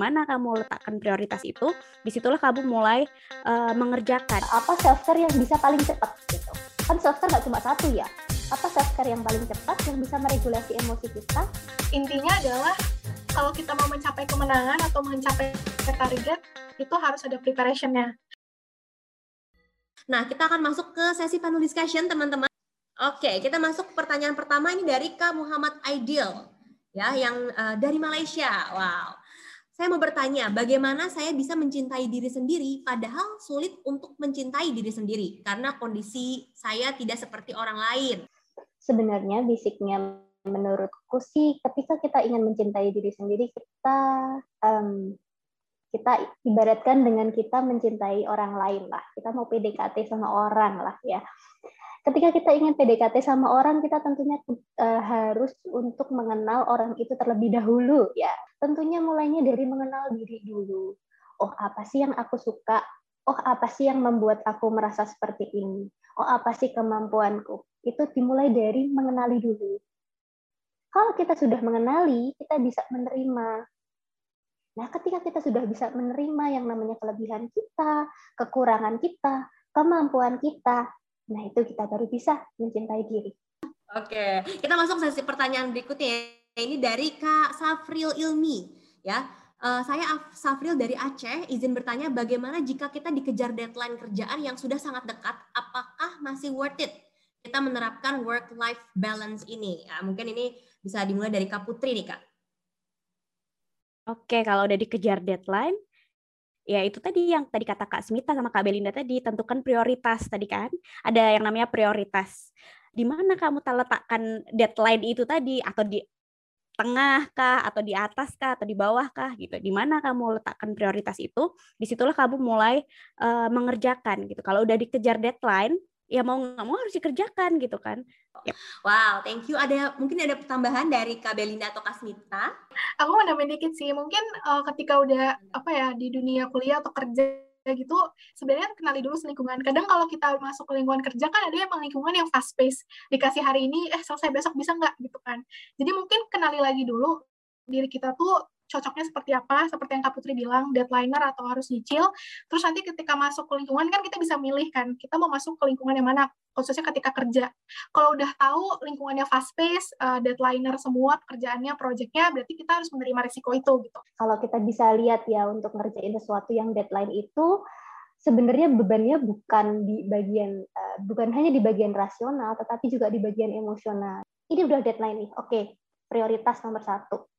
mana kamu letakkan prioritas itu, di situlah kamu mulai uh, mengerjakan. Apa self care yang bisa paling cepat gitu? Kan self care nggak cuma satu ya. Apa self care yang paling cepat yang bisa meregulasi emosi kita? Intinya adalah kalau kita mau mencapai kemenangan atau mencapai target itu harus ada preparationnya. Nah, kita akan masuk ke sesi panel discussion, teman-teman. Oke, kita masuk ke pertanyaan pertama ini dari Kak Muhammad Aidil ya yang uh, dari Malaysia. Wow. Saya mau bertanya, bagaimana saya bisa mencintai diri sendiri padahal sulit untuk mencintai diri sendiri karena kondisi saya tidak seperti orang lain. Sebenarnya basicnya menurutku sih ketika kita ingin mencintai diri sendiri kita um, kita ibaratkan dengan kita mencintai orang lain lah. Kita mau PDKT sama orang lah ya ketika kita ingin PDKT sama orang kita tentunya uh, harus untuk mengenal orang itu terlebih dahulu ya tentunya mulainya dari mengenal diri dulu. Oh apa sih yang aku suka? Oh apa sih yang membuat aku merasa seperti ini? Oh apa sih kemampuanku? Itu dimulai dari mengenali dulu. Kalau kita sudah mengenali kita bisa menerima. Nah, ketika kita sudah bisa menerima yang namanya kelebihan kita, kekurangan kita, kemampuan kita, Nah, itu kita baru bisa mencintai diri. Oke, kita masuk sesi pertanyaan berikutnya. Ini dari Kak Safril Ilmi. Ya, uh, saya Safril dari Aceh. Izin bertanya, bagaimana jika kita dikejar deadline kerjaan yang sudah sangat dekat? Apakah masih worth it kita menerapkan work-life balance ini? Ya, mungkin ini bisa dimulai dari Kak Putri nih, Kak. Oke, kalau udah dikejar deadline, ya itu tadi yang tadi kata Kak Smita sama Kak Belinda tadi tentukan prioritas tadi kan ada yang namanya prioritas di mana kamu letakkan deadline itu tadi atau di tengah kah atau di atas kah atau di bawah kah gitu di mana kamu letakkan prioritas itu di situlah kamu mulai uh, mengerjakan gitu kalau udah dikejar deadline ya mau nggak mau harus dikerjakan gitu kan. Yep. Wow, thank you. Ada mungkin ada tambahan dari Kak Belinda atau Kak Smita? Aku mau nambahin dikit sih. Mungkin uh, ketika udah apa ya di dunia kuliah atau kerja gitu sebenarnya kenali dulu lingkungan kadang kalau kita masuk ke lingkungan kerja kan ada emang lingkungan yang fast pace. Dikasih hari ini eh selesai besok bisa nggak? Gitu kan. Jadi mungkin kenali lagi dulu diri kita tuh cocoknya seperti apa, seperti yang Kak Putri bilang, deadlineer atau harus nyicil. Terus nanti ketika masuk ke lingkungan kan kita bisa milih kan, kita mau masuk ke lingkungan yang mana, khususnya ketika kerja. Kalau udah tahu lingkungannya fast pace, uh, deadlineer semua pekerjaannya, projectnya, berarti kita harus menerima risiko itu gitu. Kalau kita bisa lihat ya untuk ngerjain sesuatu yang deadline itu, sebenarnya bebannya bukan di bagian uh, bukan hanya di bagian rasional tetapi juga di bagian emosional ini udah deadline nih oke prioritas nomor satu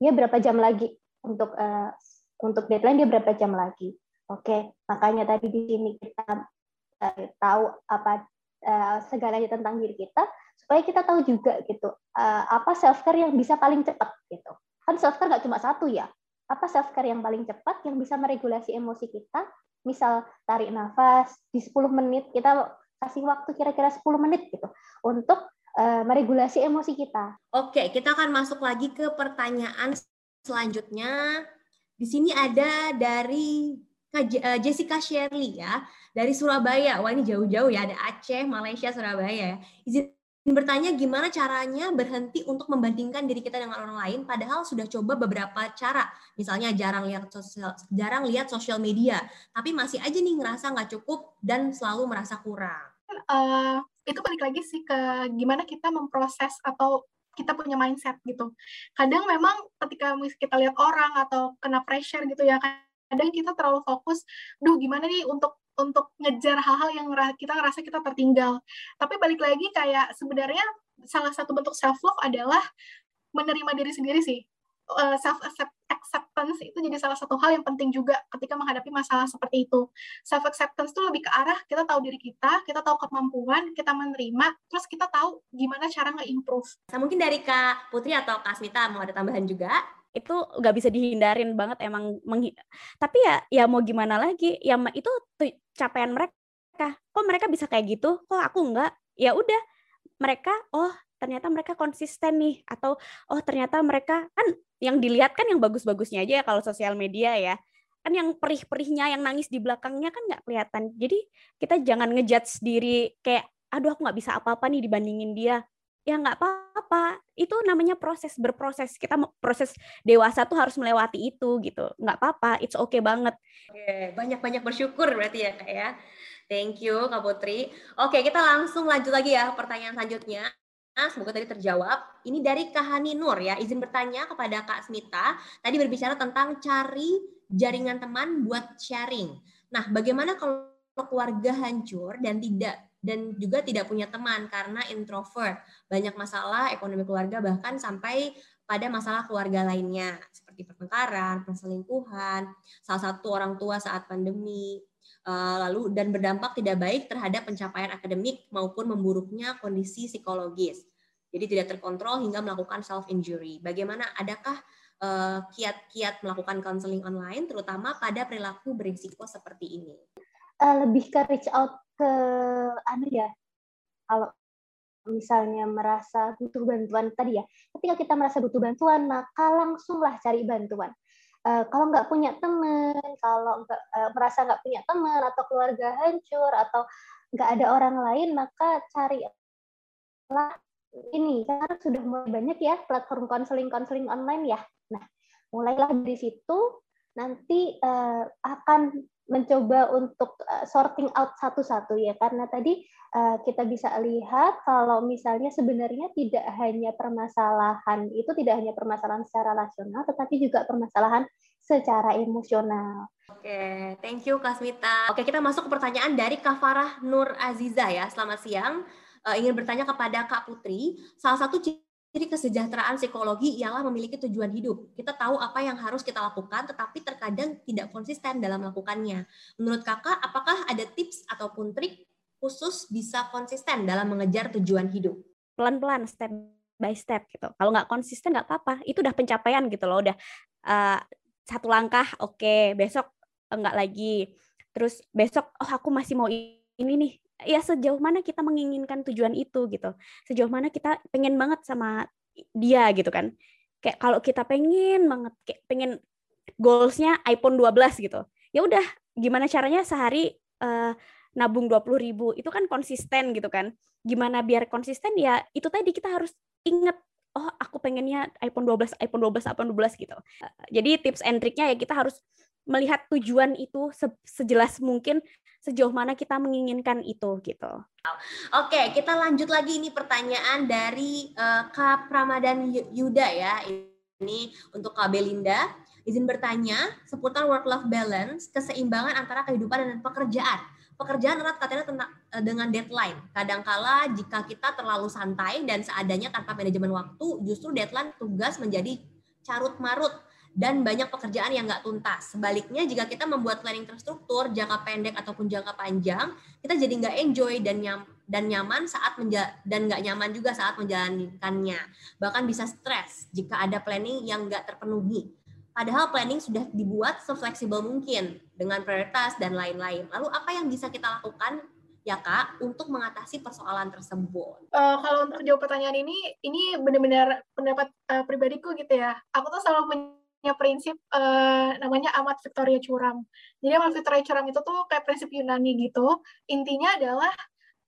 dia berapa jam lagi untuk uh, untuk deadline dia berapa jam lagi. Oke, okay. makanya tadi di sini kita uh, tahu apa uh, segalanya tentang diri kita supaya kita tahu juga gitu uh, apa self care yang bisa paling cepat gitu. Kan self care nggak cuma satu ya. Apa self care yang paling cepat yang bisa meregulasi emosi kita? Misal tarik nafas di 10 menit kita kasih waktu kira-kira 10 menit gitu untuk uh, meregulasi emosi kita. Oke, kita akan masuk lagi ke pertanyaan selanjutnya. Di sini ada dari eh, Jessica Shirley ya, dari Surabaya. Wah ini jauh-jauh ya, ada Aceh, Malaysia, Surabaya. Izin bertanya gimana caranya berhenti untuk membandingkan diri kita dengan orang lain padahal sudah coba beberapa cara misalnya jarang lihat sosial jarang lihat sosial media tapi masih aja nih ngerasa nggak cukup dan selalu merasa kurang uh, itu balik lagi sih ke gimana kita memproses atau kita punya mindset gitu. Kadang memang ketika kita lihat orang atau kena pressure gitu ya, kadang kita terlalu fokus, duh gimana nih untuk untuk ngejar hal-hal yang kita ngerasa kita tertinggal. Tapi balik lagi kayak sebenarnya salah satu bentuk self love adalah menerima diri sendiri sih. Eh, self acceptance itu jadi salah satu hal yang penting juga ketika menghadapi masalah seperti itu. Self acceptance itu lebih ke arah kita tahu diri kita, kita tahu kemampuan, kita menerima, terus kita tahu gimana cara nge-improve. Nah, mungkin dari Kak Putri atau Kak Smita mau ada tambahan juga? itu nggak bisa dihindarin banget emang menghi tapi ya ya mau gimana lagi ya itu capaian mereka kok mereka bisa kayak gitu kok aku enggak ya udah mereka oh ternyata mereka konsisten nih atau oh ternyata mereka kan yang dilihat kan yang bagus-bagusnya aja ya kalau sosial media ya. Kan yang perih-perihnya yang nangis di belakangnya kan nggak kelihatan. Jadi kita jangan ngejudge diri kayak aduh aku nggak bisa apa-apa nih dibandingin dia. Ya nggak apa-apa. Itu namanya proses berproses. Kita proses dewasa tuh harus melewati itu gitu. Nggak apa-apa. It's okay banget. Banyak-banyak bersyukur berarti ya kak ya. Thank you kak Putri. Oke kita langsung lanjut lagi ya pertanyaan selanjutnya semoga tadi terjawab. Ini dari Kahani Nur ya. Izin bertanya kepada Kak Smita. Tadi berbicara tentang cari jaringan teman buat sharing. Nah, bagaimana kalau keluarga hancur dan tidak dan juga tidak punya teman karena introvert, banyak masalah ekonomi keluarga bahkan sampai pada masalah keluarga lainnya seperti pertengkaran, perselingkuhan, salah satu orang tua saat pandemi, lalu dan berdampak tidak baik terhadap pencapaian akademik maupun memburuknya kondisi psikologis. Jadi tidak terkontrol hingga melakukan self injury. Bagaimana adakah eh, kiat-kiat melakukan counseling online terutama pada perilaku berisiko seperti ini? Uh, lebih ke reach out ke anu ya kalau misalnya merasa butuh bantuan tadi ya ketika kita merasa butuh bantuan maka langsunglah cari bantuan uh, kalau nggak punya teman kalau nggak uh, merasa nggak punya teman atau keluarga hancur atau nggak ada orang lain maka cari lah ini karena sudah mulai banyak ya platform konseling konseling online ya. Nah mulailah dari situ nanti uh, akan mencoba untuk uh, sorting out satu-satu ya karena tadi uh, kita bisa lihat kalau misalnya sebenarnya tidak hanya permasalahan itu tidak hanya permasalahan secara rasional tetapi juga permasalahan secara emosional. Oke, thank you Kasmita. Oke, kita masuk ke pertanyaan dari Kafarah Nur Aziza ya. Selamat siang. Uh, ingin bertanya kepada Kak Putri, salah satu jadi kesejahteraan psikologi ialah memiliki tujuan hidup. Kita tahu apa yang harus kita lakukan, tetapi terkadang tidak konsisten dalam melakukannya. Menurut kakak, apakah ada tips ataupun trik khusus bisa konsisten dalam mengejar tujuan hidup? Pelan-pelan, step by step gitu. Kalau nggak konsisten nggak apa-apa. Itu udah pencapaian gitu loh. Udah uh, satu langkah, oke. Okay. Besok enggak lagi. Terus besok, oh aku masih mau ini nih ya sejauh mana kita menginginkan tujuan itu gitu. Sejauh mana kita pengen banget sama dia gitu kan. Kayak kalau kita pengen banget kayak pengen goalsnya iPhone 12 gitu. Ya udah gimana caranya sehari uh, nabung 20 ribu? Itu kan konsisten gitu kan. Gimana biar konsisten? Ya itu tadi kita harus inget oh aku pengennya iPhone 12 iPhone 12 iPhone 12 gitu. Jadi tips and triknya ya kita harus melihat tujuan itu se sejelas mungkin sejauh mana kita menginginkan itu gitu. Oke, kita lanjut lagi ini pertanyaan dari uh, Kak Pramadan Yuda ya. Ini untuk Kak Belinda. Izin bertanya seputar work-life balance, keseimbangan antara kehidupan dan pekerjaan. Pekerjaan erat katanya tentang uh, dengan deadline. Kadangkala jika kita terlalu santai dan seadanya tanpa manajemen waktu, justru deadline tugas menjadi carut marut dan banyak pekerjaan yang nggak tuntas. Sebaliknya, jika kita membuat planning terstruktur, jangka pendek ataupun jangka panjang, kita jadi nggak enjoy dan nyam, dan nyaman saat menja dan nggak nyaman juga saat menjalankannya. Bahkan bisa stres jika ada planning yang nggak terpenuhi. Padahal planning sudah dibuat sefleksibel mungkin dengan prioritas dan lain-lain. Lalu apa yang bisa kita lakukan ya kak untuk mengatasi persoalan tersebut? Uh, kalau untuk jawab pertanyaan ini, ini benar-benar pendapat uh, pribadiku gitu ya. Aku tuh selalu punya prinsip uh, namanya amat Victoria Curam. Jadi amat Victoria Curam itu tuh kayak prinsip Yunani gitu. Intinya adalah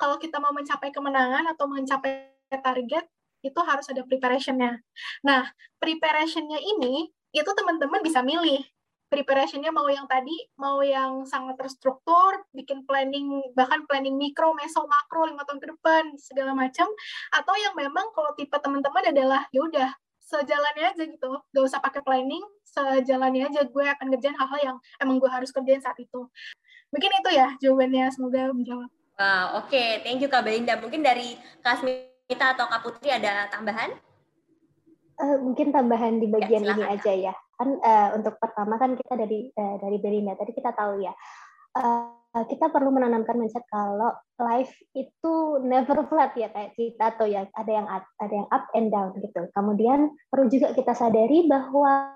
kalau kita mau mencapai kemenangan atau mencapai target itu harus ada preparationnya. Nah, preparationnya ini itu teman-teman bisa milih preparationnya mau yang tadi, mau yang sangat terstruktur, bikin planning, bahkan planning mikro, meso, makro, lima tahun ke depan, segala macam, atau yang memang kalau tipe teman-teman adalah, ya udah, sejalannya aja gitu. Gak usah pakai planning sejalannya aja gue akan ngerjain hal-hal yang emang gue harus kerjain saat itu. Mungkin itu ya jawabannya semoga menjawab. Wow oke. Okay. thank you kak Belinda. Mungkin dari kak Smita atau kak Putri ada tambahan? Uh, mungkin tambahan di bagian ya, ini aja ya. Kan uh, untuk pertama kan kita dari uh, dari Belinda. Tadi kita tahu ya. Uh, kita perlu menanamkan mindset kalau life itu never flat ya kayak kita atau ya ada yang ada yang up and down gitu. Kemudian perlu juga kita sadari bahwa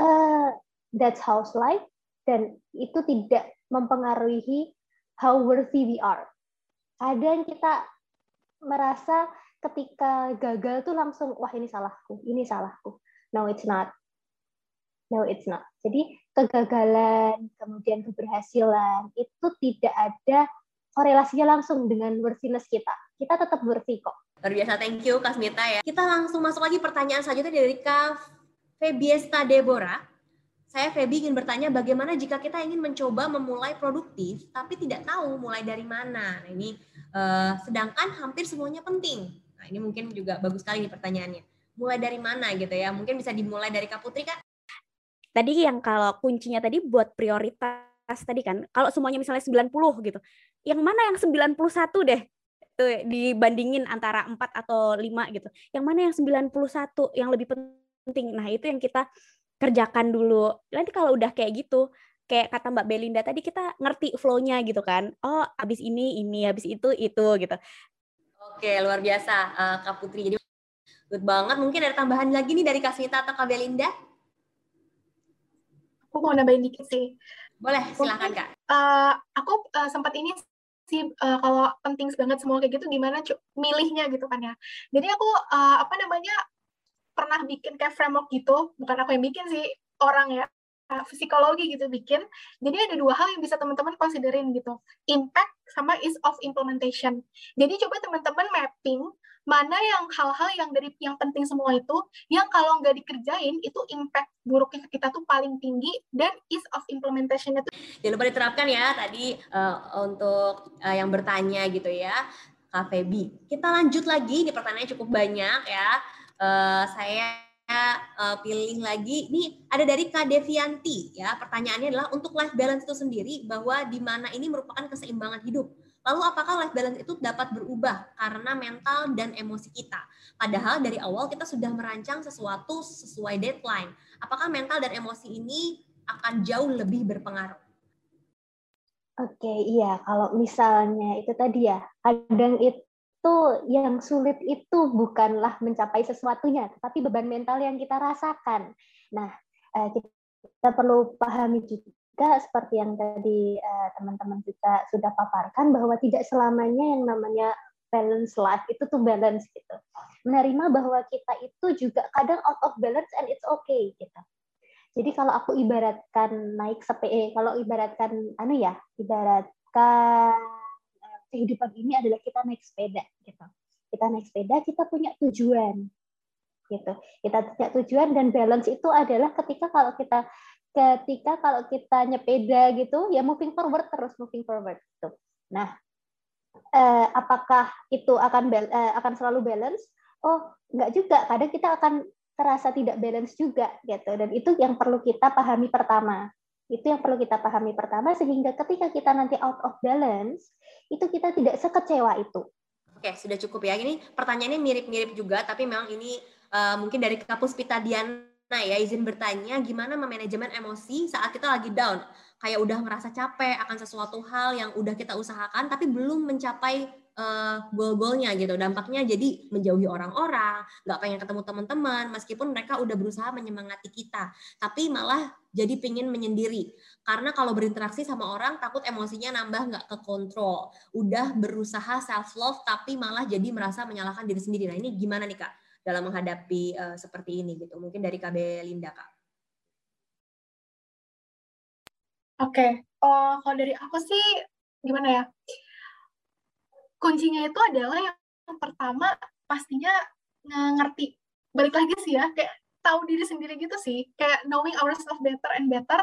uh, that's how's life dan itu tidak mempengaruhi how worthy we are. Ada yang kita merasa ketika gagal tuh langsung wah ini salahku, ini salahku. No, it's not. No, it's not. Jadi kegagalan, kemudian keberhasilan itu tidak ada korelasinya langsung dengan worthiness kita. kita tetap bersih kok. Luar biasa, thank you Kak Smita ya. Kita langsung masuk lagi pertanyaan selanjutnya dari Kak Febiesta Deborah. Saya Feby ingin bertanya bagaimana jika kita ingin mencoba memulai produktif tapi tidak tahu mulai dari mana. Nah, ini uh, sedangkan hampir semuanya penting. Nah, ini mungkin juga bagus sekali nih pertanyaannya. Mulai dari mana gitu ya? Mungkin bisa dimulai dari Kak Putri Kak? Tadi yang kalau kuncinya tadi buat prioritas tadi kan. Kalau semuanya misalnya 90 gitu. Yang mana yang 91 deh? Tuh, dibandingin antara 4 atau 5 gitu. Yang mana yang 91 yang lebih penting. Nah, itu yang kita kerjakan dulu. Nanti kalau udah kayak gitu, kayak kata Mbak Belinda tadi kita ngerti flow-nya gitu kan. Oh, habis ini ini, habis itu itu gitu. Oke, luar biasa uh, Kak Putri. Jadi good banget. Mungkin ada tambahan lagi nih dari Kak Smita atau Kak Belinda? Aku mau nambahin dikit sih. Boleh, silakan Kak. Uh, aku uh, sempat ini sih uh, kalau penting banget semua kayak gitu gimana milihnya gitu kan ya. Jadi aku uh, apa namanya pernah bikin kayak framework gitu, bukan aku yang bikin sih, orang ya psikologi gitu bikin. Jadi ada dua hal yang bisa teman-teman considerin gitu. Impact sama ease of implementation. Jadi coba teman-teman mapping mana yang hal-hal yang dari yang penting semua itu yang kalau nggak dikerjain itu impact buruknya kita tuh paling tinggi dan ease of implementation itu jangan lupa diterapkan ya tadi uh, untuk uh, yang bertanya gitu ya Kak Feby. Kita lanjut lagi, ini pertanyaannya cukup banyak ya uh, saya uh, pilih lagi. Ini ada dari Kak Devianti ya. Pertanyaannya adalah untuk life balance itu sendiri bahwa di mana ini merupakan keseimbangan hidup. Lalu apakah life balance itu dapat berubah karena mental dan emosi kita? Padahal dari awal kita sudah merancang sesuatu sesuai deadline. Apakah mental dan emosi ini akan jauh lebih berpengaruh? Oke, iya. Kalau misalnya itu tadi ya, kadang itu yang sulit itu bukanlah mencapai sesuatunya, tetapi beban mental yang kita rasakan. Nah, eh, kita perlu pahami juga seperti yang tadi eh, teman-teman juga sudah paparkan bahwa tidak selamanya yang namanya balance life itu tuh balance gitu. Menerima bahwa kita itu juga kadang out of balance and it's okay gitu. Jadi kalau aku ibaratkan naik sepeda, kalau ibaratkan anu ya, ibaratkan kehidupan ini adalah kita naik sepeda gitu. Kita naik sepeda, kita punya tujuan gitu. Kita punya tujuan dan balance itu adalah ketika kalau kita ketika kalau kita nyepeda gitu ya moving forward terus moving forward gitu. Nah, eh, apakah itu akan eh, akan selalu balance? Oh, enggak juga. Kadang kita akan terasa tidak balance juga gitu. Dan itu yang perlu kita pahami pertama. Itu yang perlu kita pahami pertama sehingga ketika kita nanti out of balance, itu kita tidak sekecewa itu. Oke, sudah cukup ya. Ini pertanyaannya mirip-mirip juga, tapi memang ini uh, mungkin dari Kapus Pita Diana ya, izin bertanya gimana memanajemen emosi saat kita lagi down. Kayak udah merasa capek akan sesuatu hal yang udah kita usahakan, tapi belum mencapai uh, goal-goalnya gitu. Dampaknya jadi menjauhi orang-orang, nggak pengen ketemu teman-teman, meskipun mereka udah berusaha menyemangati kita, tapi malah jadi pengen menyendiri. Karena kalau berinteraksi sama orang takut emosinya nambah nggak ke kontrol. Udah berusaha self love tapi malah jadi merasa menyalahkan diri sendiri. Nah ini gimana nih kak dalam menghadapi uh, seperti ini gitu? Mungkin dari KB Linda kak. Oke, okay. uh, kalau dari aku sih gimana ya? kuncinya itu adalah yang pertama pastinya ngerti balik lagi sih ya kayak tahu diri sendiri gitu sih kayak knowing ourselves better and better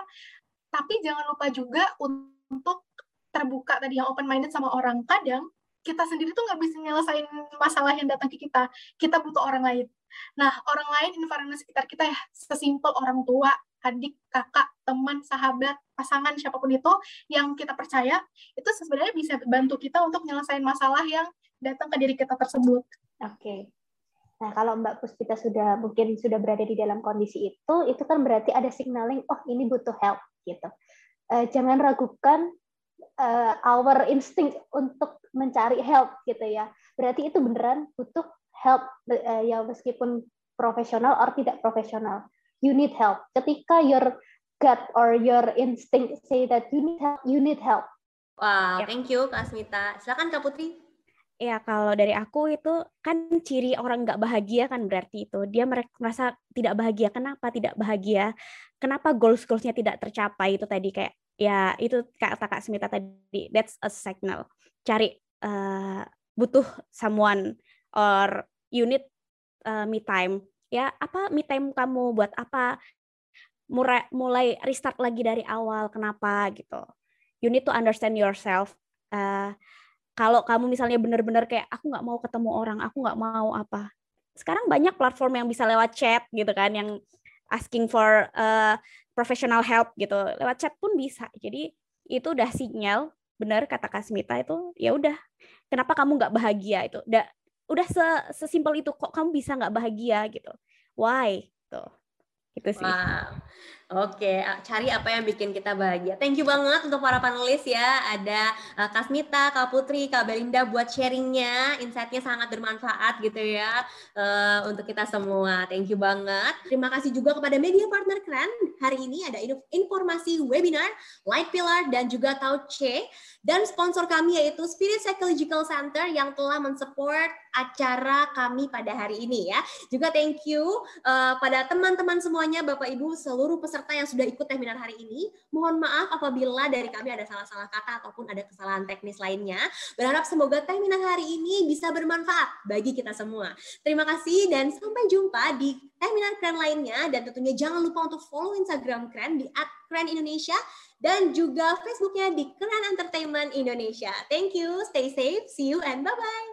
tapi jangan lupa juga untuk terbuka tadi yang open minded sama orang kadang kita sendiri tuh nggak bisa nyelesain masalah yang datang ke kita kita butuh orang lain nah orang lain environment sekitar kita ya sesimpel orang tua adik, kakak, teman, sahabat, pasangan, siapa pun itu yang kita percaya, itu sebenarnya bisa bantu kita untuk menyelesaikan masalah yang datang ke diri kita tersebut. Oke. Okay. Nah, kalau Mbak Puspita sudah mungkin sudah berada di dalam kondisi itu, itu kan berarti ada signaling, oh ini butuh help gitu. Uh, jangan ragukan uh, our instinct untuk mencari help gitu ya. Berarti itu beneran butuh help uh, ya meskipun profesional atau tidak profesional you need help. Ketika your gut or your instinct say that you need help, you need help. Wow, ya. thank you Kak Smita. Silakan Kak Putri. Ya kalau dari aku itu kan ciri orang nggak bahagia kan berarti itu dia merasa tidak bahagia. Kenapa tidak bahagia? Kenapa goals goalsnya tidak tercapai itu tadi kayak ya itu kata Kak Smita tadi. That's a signal. Cari uh, butuh someone or you need uh, me time. Ya apa me time kamu? Buat apa? Mulai mulai restart lagi dari awal. Kenapa? Gitu. You need to understand yourself. Uh, kalau kamu misalnya benar-benar kayak aku nggak mau ketemu orang. Aku nggak mau apa. Sekarang banyak platform yang bisa lewat chat gitu kan yang asking for uh, professional help gitu. Lewat chat pun bisa. Jadi itu udah sinyal benar kata Kasmita itu ya udah. Kenapa kamu nggak bahagia? Itu udah udah sesimpel itu kok kamu bisa nggak bahagia gitu? Why? Tuh. Itu sih. Wow. Oke, cari apa yang bikin kita bahagia. Thank you banget untuk para panelis ya. Ada Kasmita, Kak Putri, Kak Belinda buat sharingnya. Insightnya sangat bermanfaat gitu ya uh, untuk kita semua. Thank you banget. Terima kasih juga kepada media partner keren. Hari ini ada informasi webinar, Light Pillar, dan juga Tauce. Dan sponsor kami yaitu Spirit Psychological Center yang telah mensupport acara kami pada hari ini ya. Juga thank you uh, pada teman-teman semuanya, Bapak Ibu, seluruh peserta peserta yang sudah ikut webinar hari ini. Mohon maaf apabila dari kami ada salah-salah kata ataupun ada kesalahan teknis lainnya. Berharap semoga webinar hari ini bisa bermanfaat bagi kita semua. Terima kasih dan sampai jumpa di webinar keren lainnya. Dan tentunya jangan lupa untuk follow Instagram keren di @keren_indonesia dan juga Facebooknya di Keren Entertainment Indonesia. Thank you, stay safe, see you, and bye-bye.